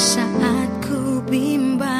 Saat ku bimbang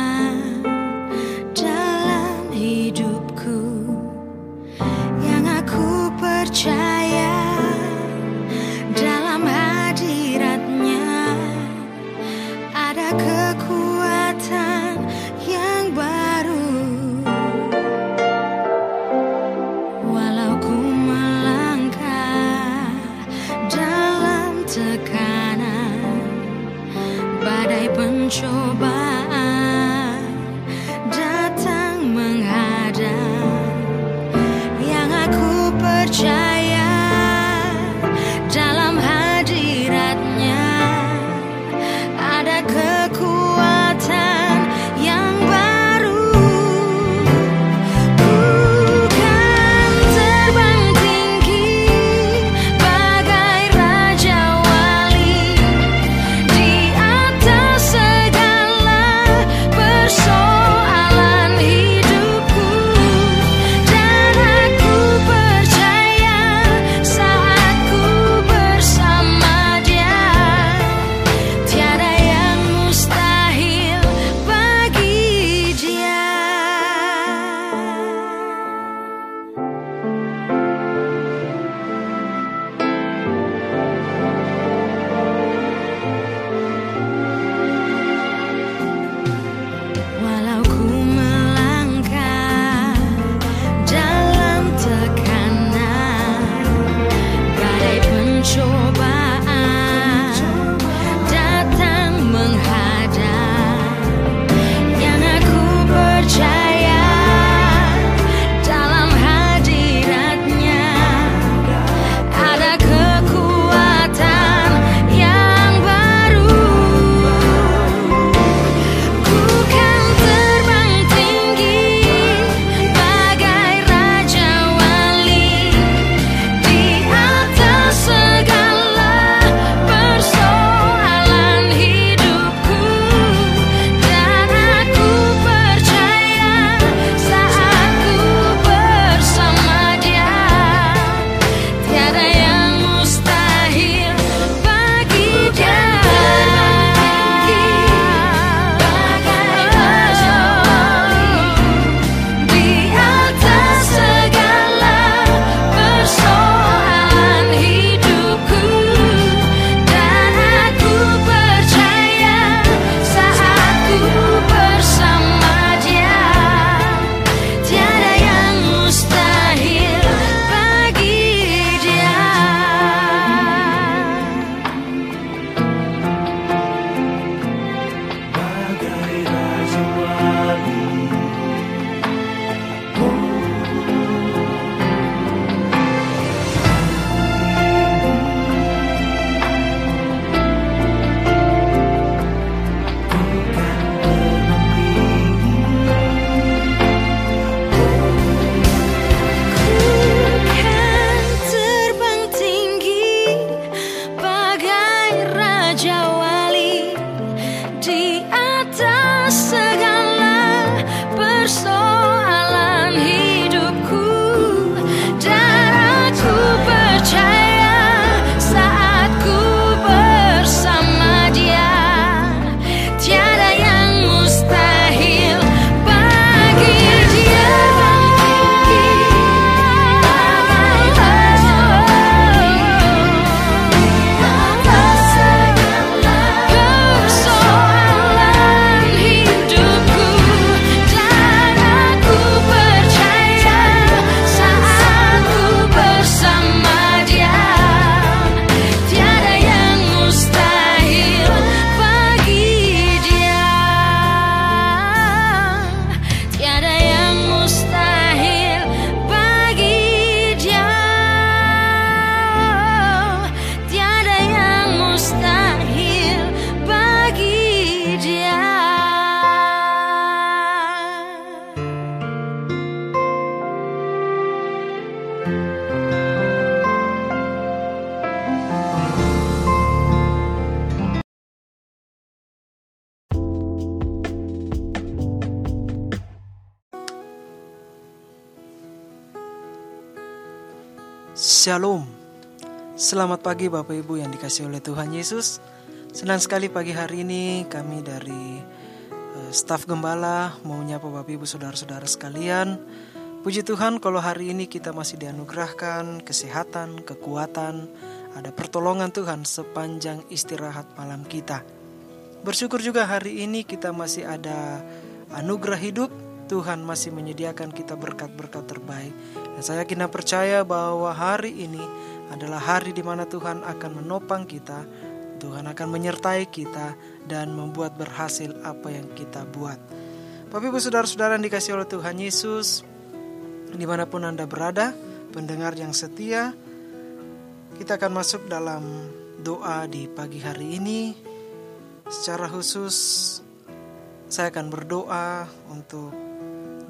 Shalom. Selamat pagi Bapak Ibu yang dikasih oleh Tuhan Yesus. Senang sekali pagi hari ini kami dari uh, staf gembala mau menyapa Bapak Ibu saudara-saudara sekalian. Puji Tuhan kalau hari ini kita masih dianugerahkan kesehatan, kekuatan, ada pertolongan Tuhan sepanjang istirahat malam kita. Bersyukur juga hari ini kita masih ada anugerah hidup, Tuhan masih menyediakan kita berkat-berkat terbaik. Dan saya kena percaya bahwa hari ini adalah hari di mana Tuhan akan menopang kita, Tuhan akan menyertai kita dan membuat berhasil apa yang kita buat. Bapak ibu saudara-saudara yang dikasih oleh Tuhan Yesus, di mana pun Anda berada, pendengar yang setia, kita akan masuk dalam doa di pagi hari ini. Secara khusus, saya akan berdoa untuk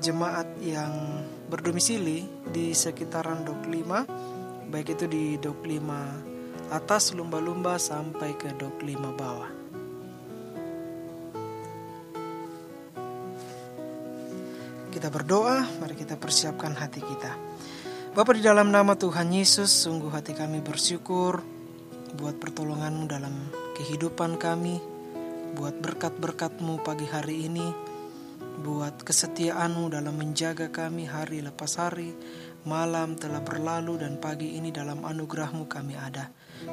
jemaat yang berdomisili di sekitaran Dok 5 baik itu di Dok 5 atas lumba-lumba sampai ke Dok 5 bawah. Kita berdoa, mari kita persiapkan hati kita. Bapak di dalam nama Tuhan Yesus, sungguh hati kami bersyukur buat pertolonganmu dalam kehidupan kami, buat berkat-berkatmu pagi hari ini, buat kesetiaanmu dalam menjaga kami hari lepas hari, malam telah berlalu dan pagi ini dalam anugerahmu kami ada.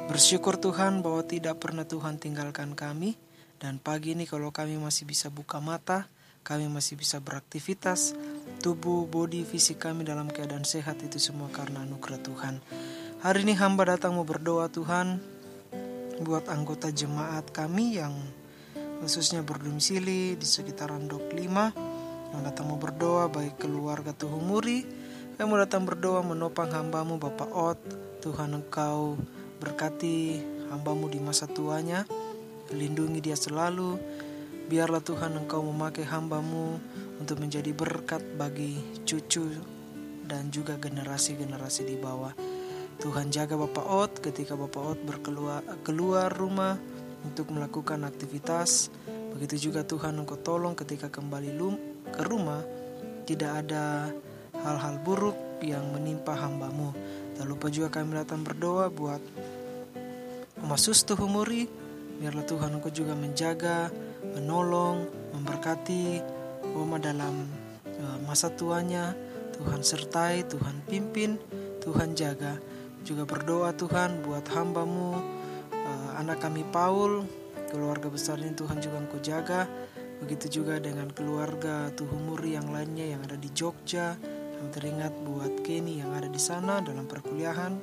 Bersyukur Tuhan bahwa tidak pernah Tuhan tinggalkan kami, dan pagi ini kalau kami masih bisa buka mata, kami masih bisa beraktivitas, tubuh, body, fisik kami dalam keadaan sehat itu semua karena anugerah Tuhan. Hari ini hamba datang mau berdoa Tuhan buat anggota jemaat kami yang khususnya berdomisili di sekitaran Dok 5 yang datang mau berdoa baik keluarga Tuhumuri yang mau datang berdoa menopang hambamu Bapak Ot Tuhan engkau berkati hambamu di masa tuanya lindungi dia selalu biarlah Tuhan engkau memakai hambamu untuk menjadi berkat bagi cucu dan juga generasi-generasi di bawah. Tuhan jaga Bapak Ot ketika Bapak Ot berkeluar keluar rumah untuk melakukan aktivitas. Begitu juga Tuhan engkau tolong ketika kembali ke rumah tidak ada hal-hal buruk yang menimpa hambamu. Tak lupa juga kami datang berdoa buat Oma Sustu Humuri. Biarlah Tuhan engkau juga menjaga, menolong, memberkati Oma dalam uh, masa tuanya. Tuhan sertai, Tuhan pimpin, Tuhan jaga. Juga berdoa Tuhan buat hambamu, anak kami Paul, keluarga besar ini Tuhan juga engkau jaga. Begitu juga dengan keluarga Tuhumuri yang lainnya yang ada di Jogja. Yang teringat buat Kenny yang ada di sana dalam perkuliahan.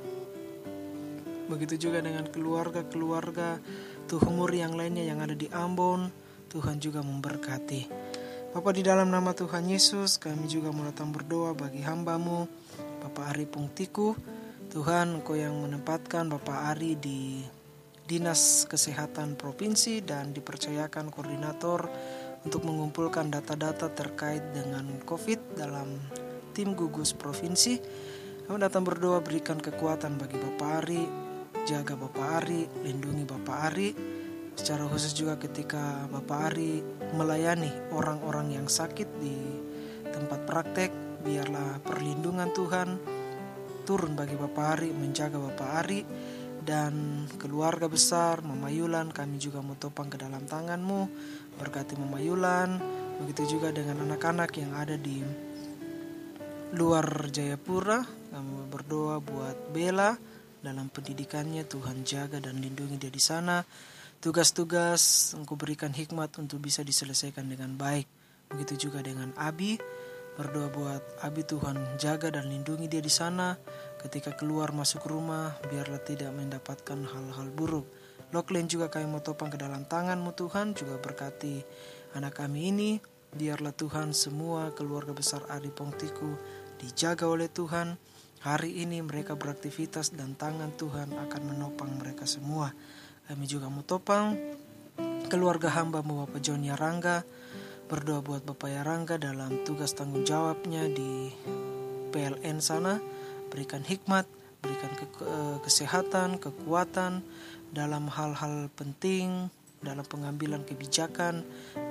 Begitu juga dengan keluarga-keluarga Tuhumuri yang lainnya yang ada di Ambon. Tuhan juga memberkati. Bapak di dalam nama Tuhan Yesus, kami juga mau datang berdoa bagi hambamu, Bapak Ari Pungtiku. Tuhan, Engkau yang menempatkan Bapak Ari di Dinas Kesehatan Provinsi dan dipercayakan koordinator untuk mengumpulkan data-data terkait dengan COVID dalam tim gugus provinsi. Kami datang berdoa berikan kekuatan bagi Bapak Ari, jaga Bapak Ari, lindungi Bapak Ari, Secara khusus juga ketika Bapak Ari melayani orang-orang yang sakit di tempat praktek, biarlah perlindungan Tuhan turun bagi Bapak Ari, menjaga Bapak Ari dan keluarga besar Mama Yulan kami juga mau topang ke dalam tanganmu berkati Mama Yulan begitu juga dengan anak-anak yang ada di luar Jayapura kami berdoa buat Bella dalam pendidikannya Tuhan jaga dan lindungi dia di sana Tugas-tugas engkau berikan hikmat untuk bisa diselesaikan dengan baik. Begitu juga dengan Abi. Berdoa buat Abi Tuhan jaga dan lindungi dia di sana. Ketika keluar masuk rumah, biarlah tidak mendapatkan hal-hal buruk. Loklen juga kami mau topang ke dalam tanganmu Tuhan, juga berkati anak kami ini. Biarlah Tuhan semua keluarga besar Ari Pongtiku dijaga oleh Tuhan. Hari ini mereka beraktivitas dan tangan Tuhan akan menopang mereka semua. Kami juga mau topang keluarga hamba mu Bapak John Yarangga berdoa buat Bapak Yarangga dalam tugas tanggung jawabnya di PLN sana berikan hikmat berikan ke eh, kesehatan kekuatan dalam hal-hal penting dalam pengambilan kebijakan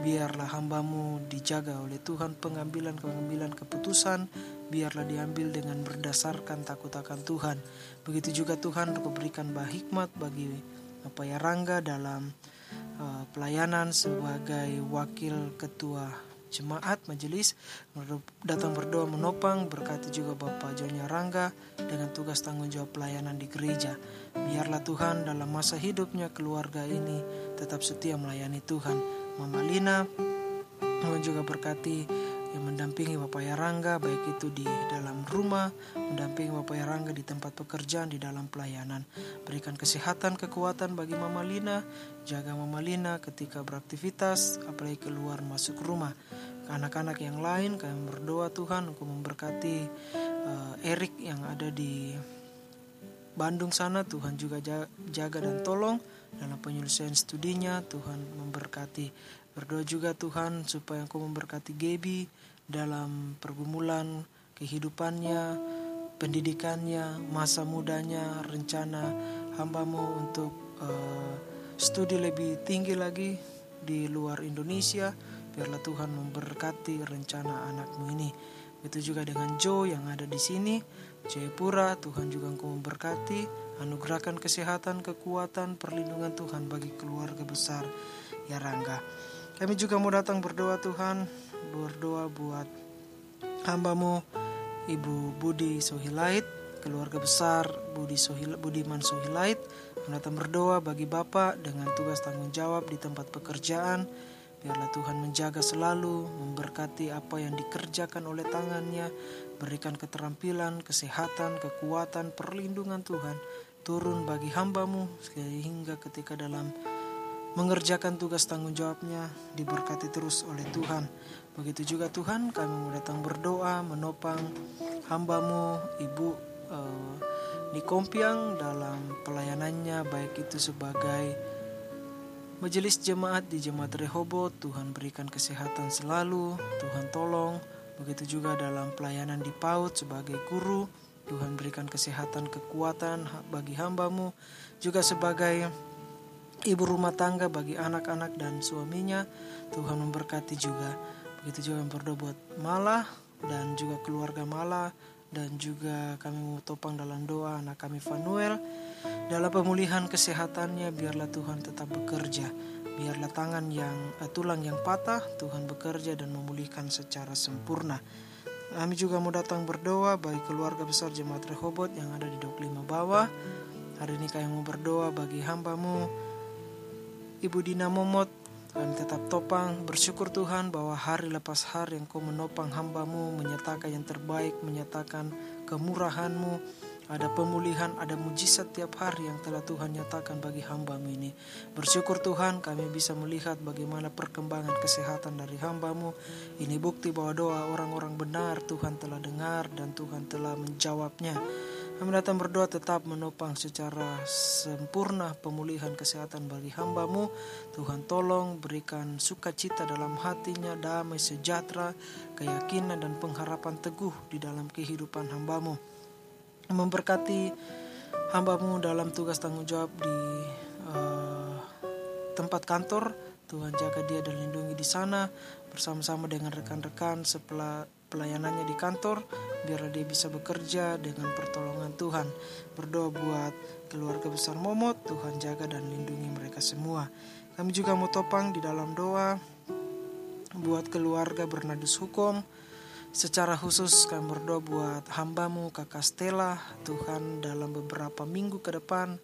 biarlah hambamu dijaga oleh Tuhan pengambilan pengambilan keputusan biarlah diambil dengan berdasarkan takut akan Tuhan. Begitu juga Tuhan untuk berikan bah hikmat bagi Bapak ya Rangga dalam uh, pelayanan sebagai wakil ketua jemaat majelis datang berdoa menopang berkati juga Bapak Jonya Rangga dengan tugas tanggung jawab pelayanan di gereja. Biarlah Tuhan dalam masa hidupnya keluarga ini tetap setia melayani Tuhan. Mama Lina Tuhan juga berkati yang mendampingi Bapak Yarangga baik itu di dalam rumah, mendampingi Bapak Yarangga di tempat pekerjaan, di dalam pelayanan. Berikan kesehatan, kekuatan bagi Mama Lina, jaga Mama Lina ketika beraktivitas, apalagi keluar masuk rumah. Anak-anak yang lain kami berdoa Tuhan untuk memberkati uh, Erik yang ada di Bandung sana Tuhan juga jaga dan tolong dalam penyelesaian studinya Tuhan memberkati berdoa juga Tuhan supaya Engkau memberkati Gaby dalam pergumulan kehidupannya pendidikannya masa mudanya rencana hambamu untuk uh, studi lebih tinggi lagi di luar Indonesia. Biarlah Tuhan memberkati rencana anakmu ini. Itu juga dengan Joe yang ada di sini. Jayapura, Tuhan juga engkau memberkati, anugerahkan kesehatan, kekuatan, perlindungan Tuhan bagi keluarga besar ya Rangga. Kami juga mau datang berdoa Tuhan, berdoa buat hambamu Ibu Budi Sohilait, keluarga besar Budi Sohil, Budiman Sohilait, datang berdoa bagi Bapak dengan tugas tanggung jawab di tempat pekerjaan, Biarlah Tuhan menjaga selalu, memberkati apa yang dikerjakan oleh tangannya, berikan keterampilan, kesehatan, kekuatan, perlindungan Tuhan. Turun bagi hambamu sehingga ketika dalam mengerjakan tugas tanggung jawabnya diberkati terus oleh Tuhan. Begitu juga Tuhan kami mau datang berdoa menopang hambamu Ibu uh, di Kompiang dalam pelayanannya baik itu sebagai Majelis jemaat di Jemaat Rehobot, Tuhan berikan kesehatan selalu, Tuhan tolong. Begitu juga dalam pelayanan di PAUD sebagai guru, Tuhan berikan kesehatan, kekuatan bagi hambamu. Juga sebagai ibu rumah tangga bagi anak-anak dan suaminya, Tuhan memberkati juga. Begitu juga yang berdoa buat Malah dan juga keluarga Malah dan juga kami mau topang dalam doa anak kami Fanuel dalam pemulihan kesehatannya biarlah Tuhan tetap bekerja. Biarlah tangan yang eh, tulang yang patah Tuhan bekerja dan memulihkan secara sempurna. Kami juga mau datang berdoa bagi keluarga besar Jemaat Rehobot yang ada di 25 bawah. Hari ini kami mau berdoa bagi hambamu Ibu Dina Momot kami tetap topang bersyukur Tuhan bahwa hari lepas hari yang kau menopang hambamu menyatakan yang terbaik menyatakan kemurahanmu ada pemulihan, ada mujizat tiap hari yang telah Tuhan nyatakan bagi hambamu ini. Bersyukur Tuhan kami bisa melihat bagaimana perkembangan kesehatan dari hambamu. Ini bukti bahwa doa orang-orang benar Tuhan telah dengar dan Tuhan telah menjawabnya. Kami datang berdoa tetap menopang secara sempurna pemulihan kesehatan bagi hambamu. Tuhan tolong berikan sukacita dalam hatinya, damai sejahtera, keyakinan dan pengharapan teguh di dalam kehidupan hambamu. Memberkati hambamu dalam tugas tanggung jawab di uh, tempat kantor. Tuhan jaga dia dan lindungi di sana. Bersama-sama dengan rekan-rekan pelayanannya di kantor biar dia bisa bekerja dengan pertolongan Tuhan. Berdoa buat keluarga besar Momot Tuhan jaga dan lindungi mereka semua. Kami juga mau topang di dalam doa buat keluarga bernadus hukum. Secara khusus kami berdoa buat hambamu kakak Stella. Tuhan dalam beberapa minggu ke depan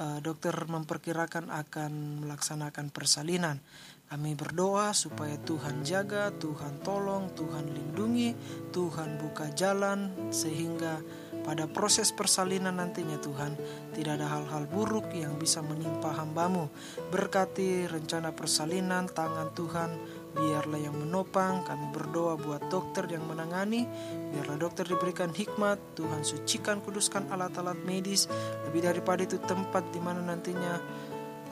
uh, dokter memperkirakan akan melaksanakan persalinan. Kami berdoa supaya Tuhan jaga, Tuhan tolong, Tuhan lindungi, Tuhan buka jalan sehingga pada proses persalinan nantinya Tuhan tidak ada hal-hal buruk yang bisa menimpa hambamu. Berkati rencana persalinan tangan Tuhan biarlah yang menopang kami berdoa buat dokter yang menangani biarlah dokter diberikan hikmat Tuhan sucikan kuduskan alat-alat medis lebih daripada itu tempat di mana nantinya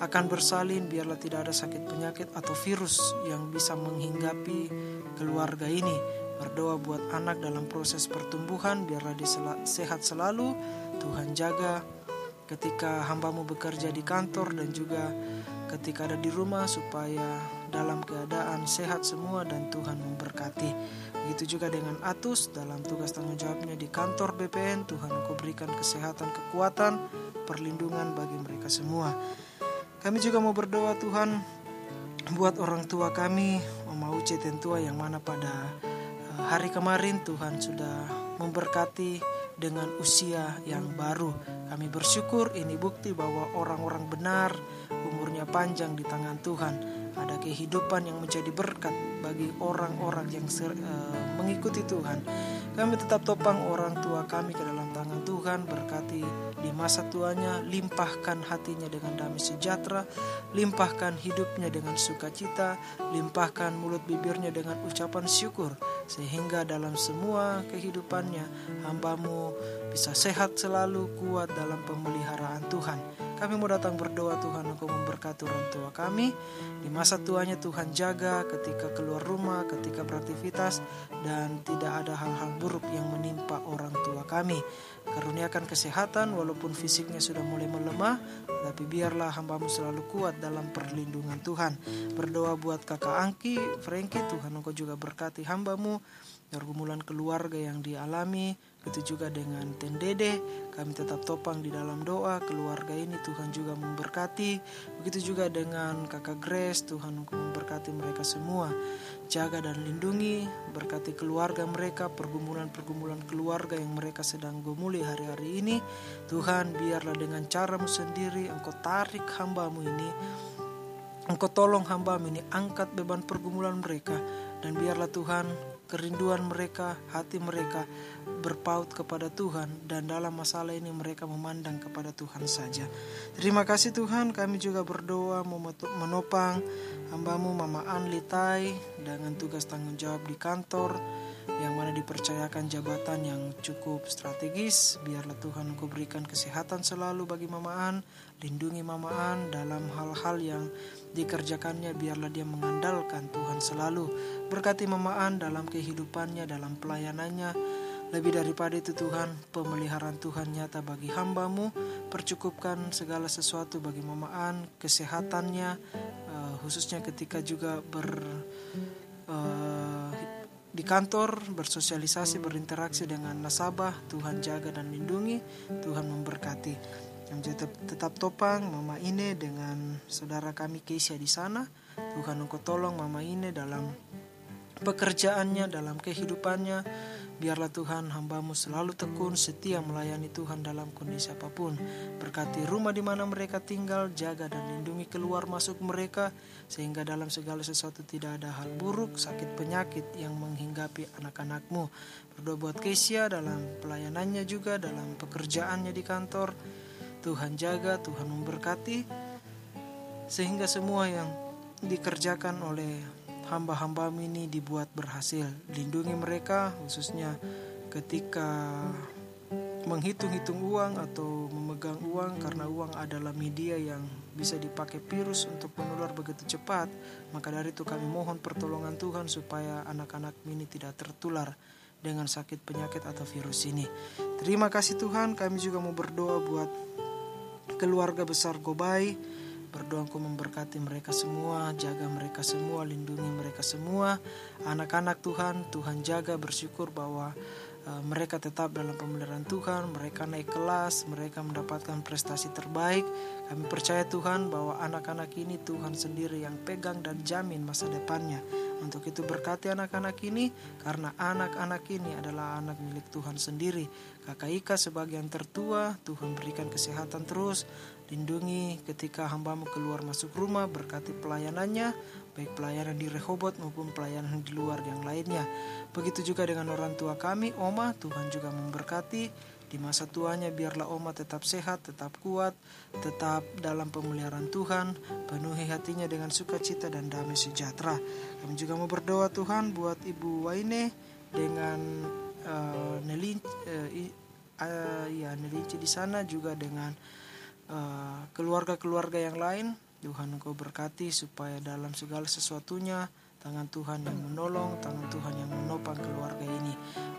akan bersalin biarlah tidak ada sakit penyakit atau virus yang bisa menghinggapi keluarga ini berdoa buat anak dalam proses pertumbuhan biarlah dia sehat selalu Tuhan jaga ketika hambamu bekerja di kantor dan juga ketika ada di rumah supaya dalam keadaan sehat semua dan Tuhan memberkati. Begitu juga dengan Atus dalam tugas tanggung jawabnya di kantor BPN, Tuhan Engkau berikan kesehatan, kekuatan, perlindungan bagi mereka semua. Kami juga mau berdoa Tuhan buat orang tua kami, Oma Uce Tentua yang mana pada eh, hari kemarin Tuhan sudah memberkati dengan usia yang baru. Kami bersyukur ini bukti bahwa orang-orang benar umurnya panjang di tangan Tuhan. Ada kehidupan yang menjadi berkat bagi orang-orang yang eh, mengikuti Tuhan. Kami tetap topang orang tua kami ke dalam Tuhan, berkati di masa tuanya, limpahkan hatinya dengan damai sejahtera, limpahkan hidupnya dengan sukacita, limpahkan mulut bibirnya dengan ucapan syukur, sehingga dalam semua kehidupannya hambamu bisa sehat selalu, kuat dalam pemeliharaan Tuhan. Kami mau datang berdoa Tuhan Engkau memberkati orang tua kami. Di masa tuanya Tuhan jaga ketika keluar rumah, ketika beraktivitas Dan tidak ada hal-hal buruk yang menimpa orang tua kami. Karuniakan kesehatan walaupun fisiknya sudah mulai melemah Tapi biarlah hambamu selalu kuat dalam perlindungan Tuhan. Berdoa buat kakak Angki, Frankie Tuhan Engkau juga berkati hambamu Pergumulan keluarga yang dialami Begitu juga dengan Tendede. Kami tetap topang di dalam doa Keluarga ini Tuhan juga memberkati. Begitu juga dengan kakak Grace Tuhan memberkati mereka semua. Jaga dan lindungi Berkati keluarga mereka Pergumulan-pergumulan keluarga yang mereka sedang gumuli hari-hari ini. Tuhan biarlah dengan caramu sendiri Engkau tarik hambamu ini. Engkau tolong hambamu ini Angkat beban pergumulan mereka. Dan biarlah Tuhan kerinduan mereka, hati mereka berpaut kepada Tuhan dan dalam masalah ini mereka memandang kepada Tuhan saja. Terima kasih Tuhan, kami juga berdoa menopang hambamu Mama Anli Tai dengan tugas tanggung jawab di kantor yang mana dipercayakan jabatan yang cukup strategis. Biarlah Tuhan Engkau berikan kesehatan selalu bagi Mama An, lindungi Mama An dalam hal-hal yang dikerjakannya biarlah dia mengandalkan Tuhan selalu. Berkati Mama An dalam kehidupannya, dalam pelayanannya. Lebih daripada itu Tuhan, pemeliharaan Tuhan nyata bagi hambamu. Percukupkan segala sesuatu bagi Mama An, kesehatannya, uh, khususnya ketika juga ber... Uh, di kantor bersosialisasi berinteraksi dengan nasabah Tuhan jaga dan lindungi Tuhan memberkati. Yang tetap, tetap topang Mama Ine dengan saudara kami Keisha di sana. Tuhan engkau tolong Mama Ine dalam pekerjaannya dalam kehidupannya biarlah Tuhan hambamu selalu tekun setia melayani Tuhan dalam kondisi apa pun. Berkati rumah di mana mereka tinggal jaga dan lindungi keluar masuk mereka sehingga dalam segala sesuatu tidak ada hal buruk sakit penyakit yang menghinggapi anak-anakmu. Berdoa buat Kesia dalam pelayanannya juga dalam pekerjaannya di kantor. Tuhan jaga Tuhan memberkati sehingga semua yang dikerjakan oleh hamba-hamba ini dibuat berhasil. Lindungi mereka khususnya ketika menghitung-hitung uang atau memegang uang karena uang adalah media yang bisa dipakai virus untuk menular begitu cepat. Maka dari itu kami mohon pertolongan Tuhan supaya anak-anak ini tidak tertular dengan sakit penyakit atau virus ini. Terima kasih Tuhan, kami juga mau berdoa buat keluarga besar Gobai Berdoa engkau memberkati mereka semua, jaga mereka semua, lindungi mereka semua. Anak-anak Tuhan, Tuhan jaga bersyukur bahwa mereka tetap dalam pemeliharaan Tuhan, mereka naik kelas, mereka mendapatkan prestasi terbaik. Kami percaya Tuhan bahwa anak-anak ini Tuhan sendiri yang pegang dan jamin masa depannya. Untuk itu berkati anak-anak ini karena anak-anak ini adalah anak milik Tuhan sendiri. Kakak Ika sebagai yang tertua, Tuhan berikan kesehatan terus, Lindungi ketika hambamu keluar masuk rumah, berkati pelayanannya, baik pelayanan di Rehobot maupun pelayanan di luar yang lainnya. Begitu juga dengan orang tua kami, Oma, Tuhan juga memberkati. Di masa tuanya biarlah Oma tetap sehat, tetap kuat, tetap dalam pemeliharaan Tuhan, penuhi hatinya dengan sukacita dan damai sejahtera. Kami juga mau berdoa Tuhan buat Ibu Waine dengan uh, Nelin, uh, uh, ya Nelinci di sana juga dengan keluarga-keluarga yang lain Tuhan engkau berkati supaya dalam segala sesuatunya tangan Tuhan yang menolong, tangan Tuhan yang menopang keluarga ini.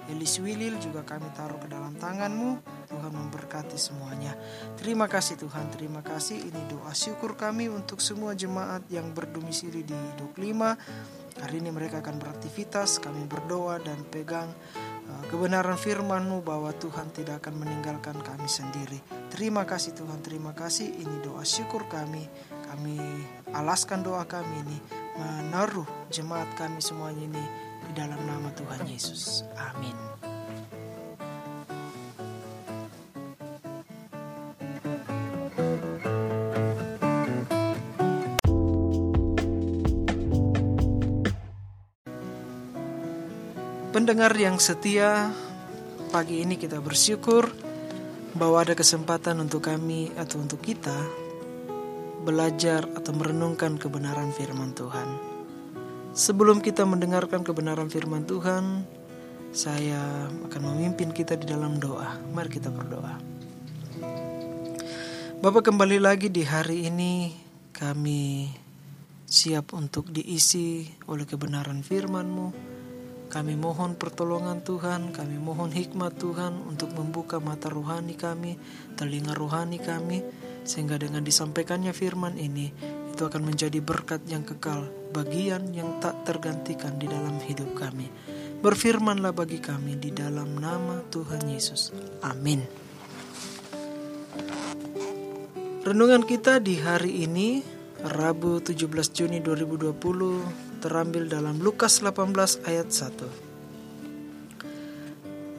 Elis Wilil juga kami taruh ke dalam tanganmu, Tuhan memberkati semuanya. Terima kasih Tuhan, terima kasih. Ini doa syukur kami untuk semua jemaat yang berdomisili di Duk 5. Hari ini mereka akan beraktivitas, kami berdoa dan pegang uh, kebenaran firman-Mu bahwa Tuhan tidak akan meninggalkan kami sendiri. Terima kasih Tuhan, terima kasih. Ini doa syukur kami. Kami alaskan doa kami ini menaruh jemaat kami semuanya ini di dalam nama Tuhan Yesus. Amin. Pendengar yang setia, pagi ini kita bersyukur bahwa ada kesempatan untuk kami atau untuk kita belajar atau merenungkan kebenaran firman Tuhan. Sebelum kita mendengarkan kebenaran firman Tuhan, saya akan memimpin kita di dalam doa. Mari kita berdoa. Bapak kembali lagi di hari ini kami siap untuk diisi oleh kebenaran firman-Mu. Kami mohon pertolongan Tuhan, kami mohon hikmat Tuhan untuk membuka mata rohani kami, telinga rohani kami, sehingga dengan disampaikannya firman ini, itu akan menjadi berkat yang kekal, bagian yang tak tergantikan di dalam hidup kami. Berfirmanlah bagi kami di dalam nama Tuhan Yesus. Amin. Renungan kita di hari ini, Rabu 17 Juni 2020, terambil dalam Lukas 18 ayat 1.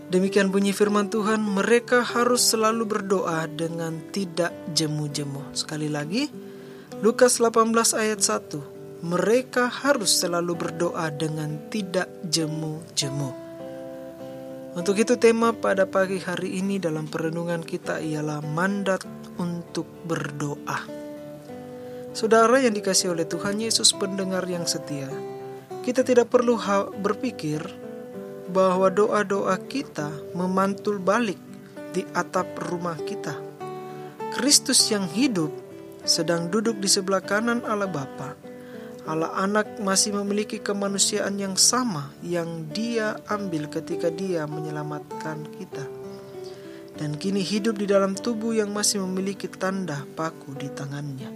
Demikian bunyi firman Tuhan, mereka harus selalu berdoa dengan tidak jemu-jemu. Sekali lagi, Lukas 18 ayat 1. Mereka harus selalu berdoa dengan tidak jemu-jemu. Untuk itu tema pada pagi hari ini dalam perenungan kita ialah mandat untuk berdoa. Saudara yang dikasih oleh Tuhan Yesus pendengar yang setia, kita tidak perlu berpikir bahwa doa-doa kita memantul balik di atap rumah kita. Kristus yang hidup sedang duduk di sebelah kanan Allah Bapa. Allah Anak masih memiliki kemanusiaan yang sama yang Dia ambil ketika Dia menyelamatkan kita. Dan kini hidup di dalam tubuh yang masih memiliki tanda paku di tangannya.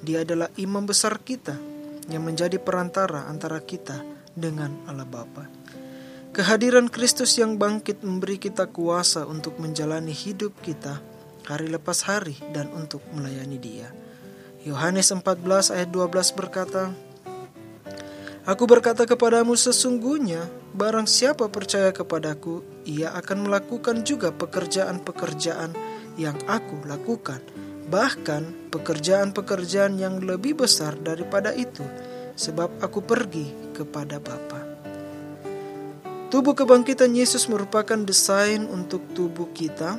Dia adalah imam besar kita yang menjadi perantara antara kita dengan Allah Bapa. Kehadiran Kristus yang bangkit memberi kita kuasa untuk menjalani hidup kita hari lepas hari dan untuk melayani Dia. Yohanes 14 ayat 12 berkata, Aku berkata kepadamu sesungguhnya barang siapa percaya kepadaku ia akan melakukan juga pekerjaan-pekerjaan yang aku lakukan bahkan pekerjaan-pekerjaan yang lebih besar daripada itu, sebab aku pergi kepada Bapa. Tubuh kebangkitan Yesus merupakan desain untuk tubuh kita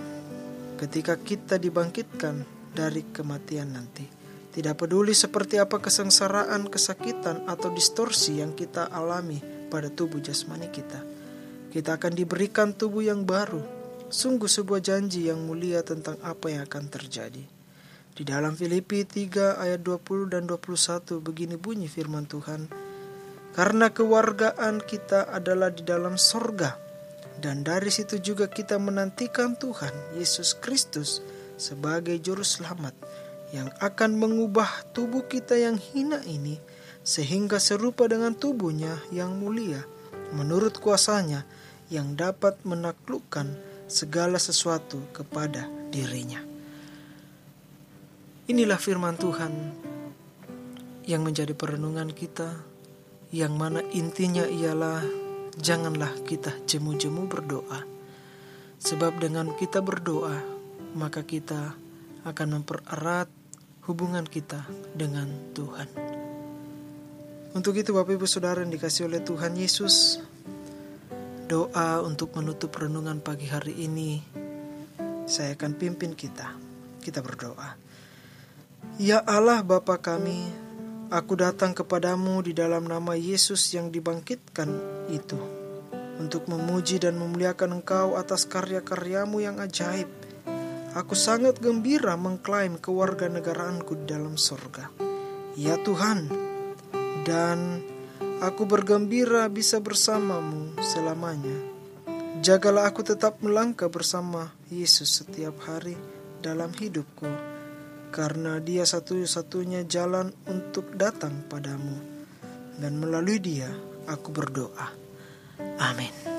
ketika kita dibangkitkan dari kematian nanti. Tidak peduli seperti apa kesengsaraan, kesakitan, atau distorsi yang kita alami pada tubuh jasmani kita. Kita akan diberikan tubuh yang baru, sungguh sebuah janji yang mulia tentang apa yang akan terjadi. Di dalam Filipi 3 ayat 20 dan 21 begini bunyi firman Tuhan. Karena kewargaan kita adalah di dalam sorga. Dan dari situ juga kita menantikan Tuhan Yesus Kristus sebagai juru selamat yang akan mengubah tubuh kita yang hina ini sehingga serupa dengan tubuhnya yang mulia menurut kuasanya yang dapat menaklukkan segala sesuatu kepada dirinya. Inilah firman Tuhan yang menjadi perenungan kita, yang mana intinya ialah janganlah kita jemu-jemu berdoa. Sebab dengan kita berdoa, maka kita akan mempererat hubungan kita dengan Tuhan. Untuk itu Bapak Ibu Saudara yang dikasih oleh Tuhan Yesus, doa untuk menutup renungan pagi hari ini, saya akan pimpin kita. Kita berdoa. Ya Allah Bapa kami, aku datang kepadamu di dalam nama Yesus yang dibangkitkan itu, untuk memuji dan memuliakan Engkau atas karya-karyamu yang ajaib. Aku sangat gembira mengklaim kewarganegaraanku di dalam sorga. Ya Tuhan, dan Aku bergembira bisa bersamamu selamanya. Jagalah aku tetap melangkah bersama Yesus setiap hari dalam hidupku, karena Dia satu-satunya jalan untuk datang padamu, dan melalui Dia aku berdoa. Amin.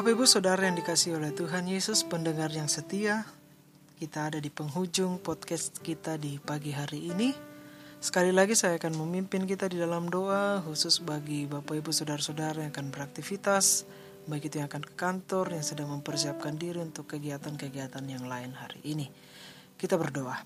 Bapak Ibu Saudara yang dikasih oleh Tuhan Yesus, pendengar yang setia, kita ada di penghujung podcast kita di pagi hari ini. Sekali lagi saya akan memimpin kita di dalam doa khusus bagi Bapak Ibu Saudara-saudara yang akan beraktivitas, baik itu yang akan ke kantor, yang sedang mempersiapkan diri untuk kegiatan-kegiatan yang lain hari ini. Kita berdoa.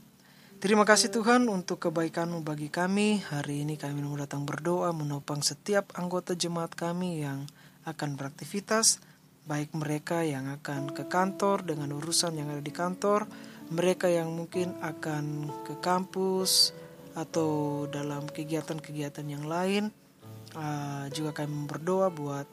Terima kasih Tuhan untuk kebaikan-Mu bagi kami. Hari ini kami mau datang berdoa menopang setiap anggota jemaat kami yang akan beraktivitas, baik mereka yang akan ke kantor dengan urusan yang ada di kantor, mereka yang mungkin akan ke kampus atau dalam kegiatan-kegiatan yang lain. Uh, juga kami berdoa buat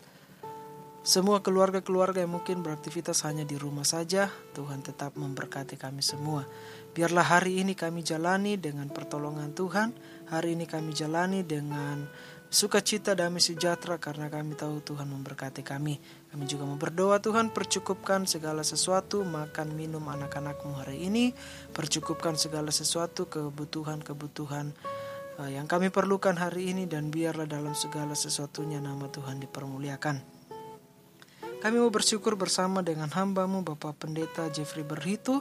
semua keluarga-keluarga yang mungkin beraktivitas hanya di rumah saja, Tuhan tetap memberkati kami semua. Biarlah hari ini kami jalani dengan pertolongan Tuhan, hari ini kami jalani dengan sukacita damai sejahtera karena kami tahu Tuhan memberkati kami. Kami juga mau berdoa Tuhan percukupkan segala sesuatu makan minum anak-anakmu hari ini, percukupkan segala sesuatu kebutuhan-kebutuhan eh, yang kami perlukan hari ini dan biarlah dalam segala sesuatunya nama Tuhan dipermuliakan. Kami mau bersyukur bersama dengan hambamu Bapak Pendeta Jeffrey Berhitu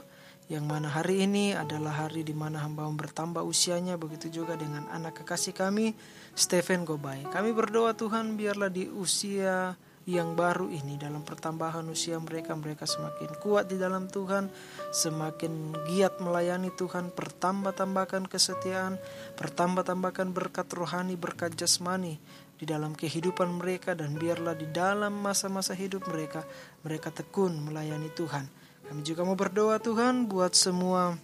yang mana hari ini adalah hari di mana hamba bertambah usianya begitu juga dengan anak kekasih kami Stephen Gobay. Kami berdoa Tuhan biarlah di usia yang baru ini dalam pertambahan usia mereka mereka semakin kuat di dalam Tuhan, semakin giat melayani Tuhan, pertambah-tambahkan kesetiaan, pertambah-tambahkan berkat rohani, berkat jasmani di dalam kehidupan mereka dan biarlah di dalam masa-masa hidup mereka mereka tekun melayani Tuhan. Kami juga mau berdoa Tuhan buat semua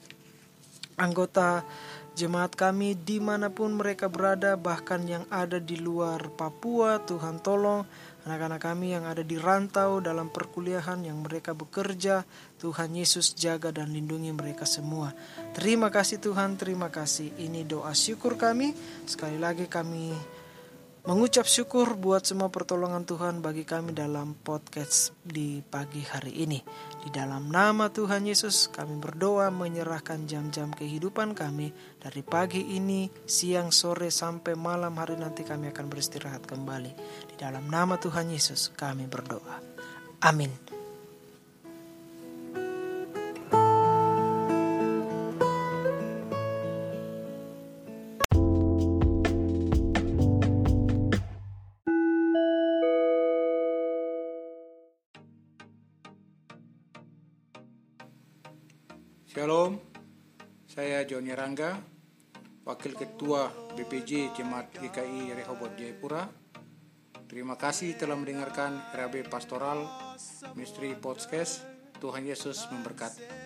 anggota jemaat kami di mana pun mereka berada bahkan yang ada di luar Papua. Tuhan tolong anak-anak kami yang ada di rantau dalam perkuliahan yang mereka bekerja. Tuhan Yesus jaga dan lindungi mereka semua. Terima kasih Tuhan terima kasih. Ini doa syukur kami. Sekali lagi kami mengucap syukur buat semua pertolongan Tuhan bagi kami dalam podcast di pagi hari ini. Di dalam nama Tuhan Yesus kami berdoa menyerahkan jam-jam kehidupan kami dari pagi ini, siang, sore, sampai malam hari nanti kami akan beristirahat kembali. Di dalam nama Tuhan Yesus kami berdoa. Amin. Rangga, Wakil Ketua BPJ Jemaat GKI Rehoboth Jayapura. Terima kasih telah mendengarkan RAB Pastoral Misteri Podcast. Tuhan Yesus memberkati.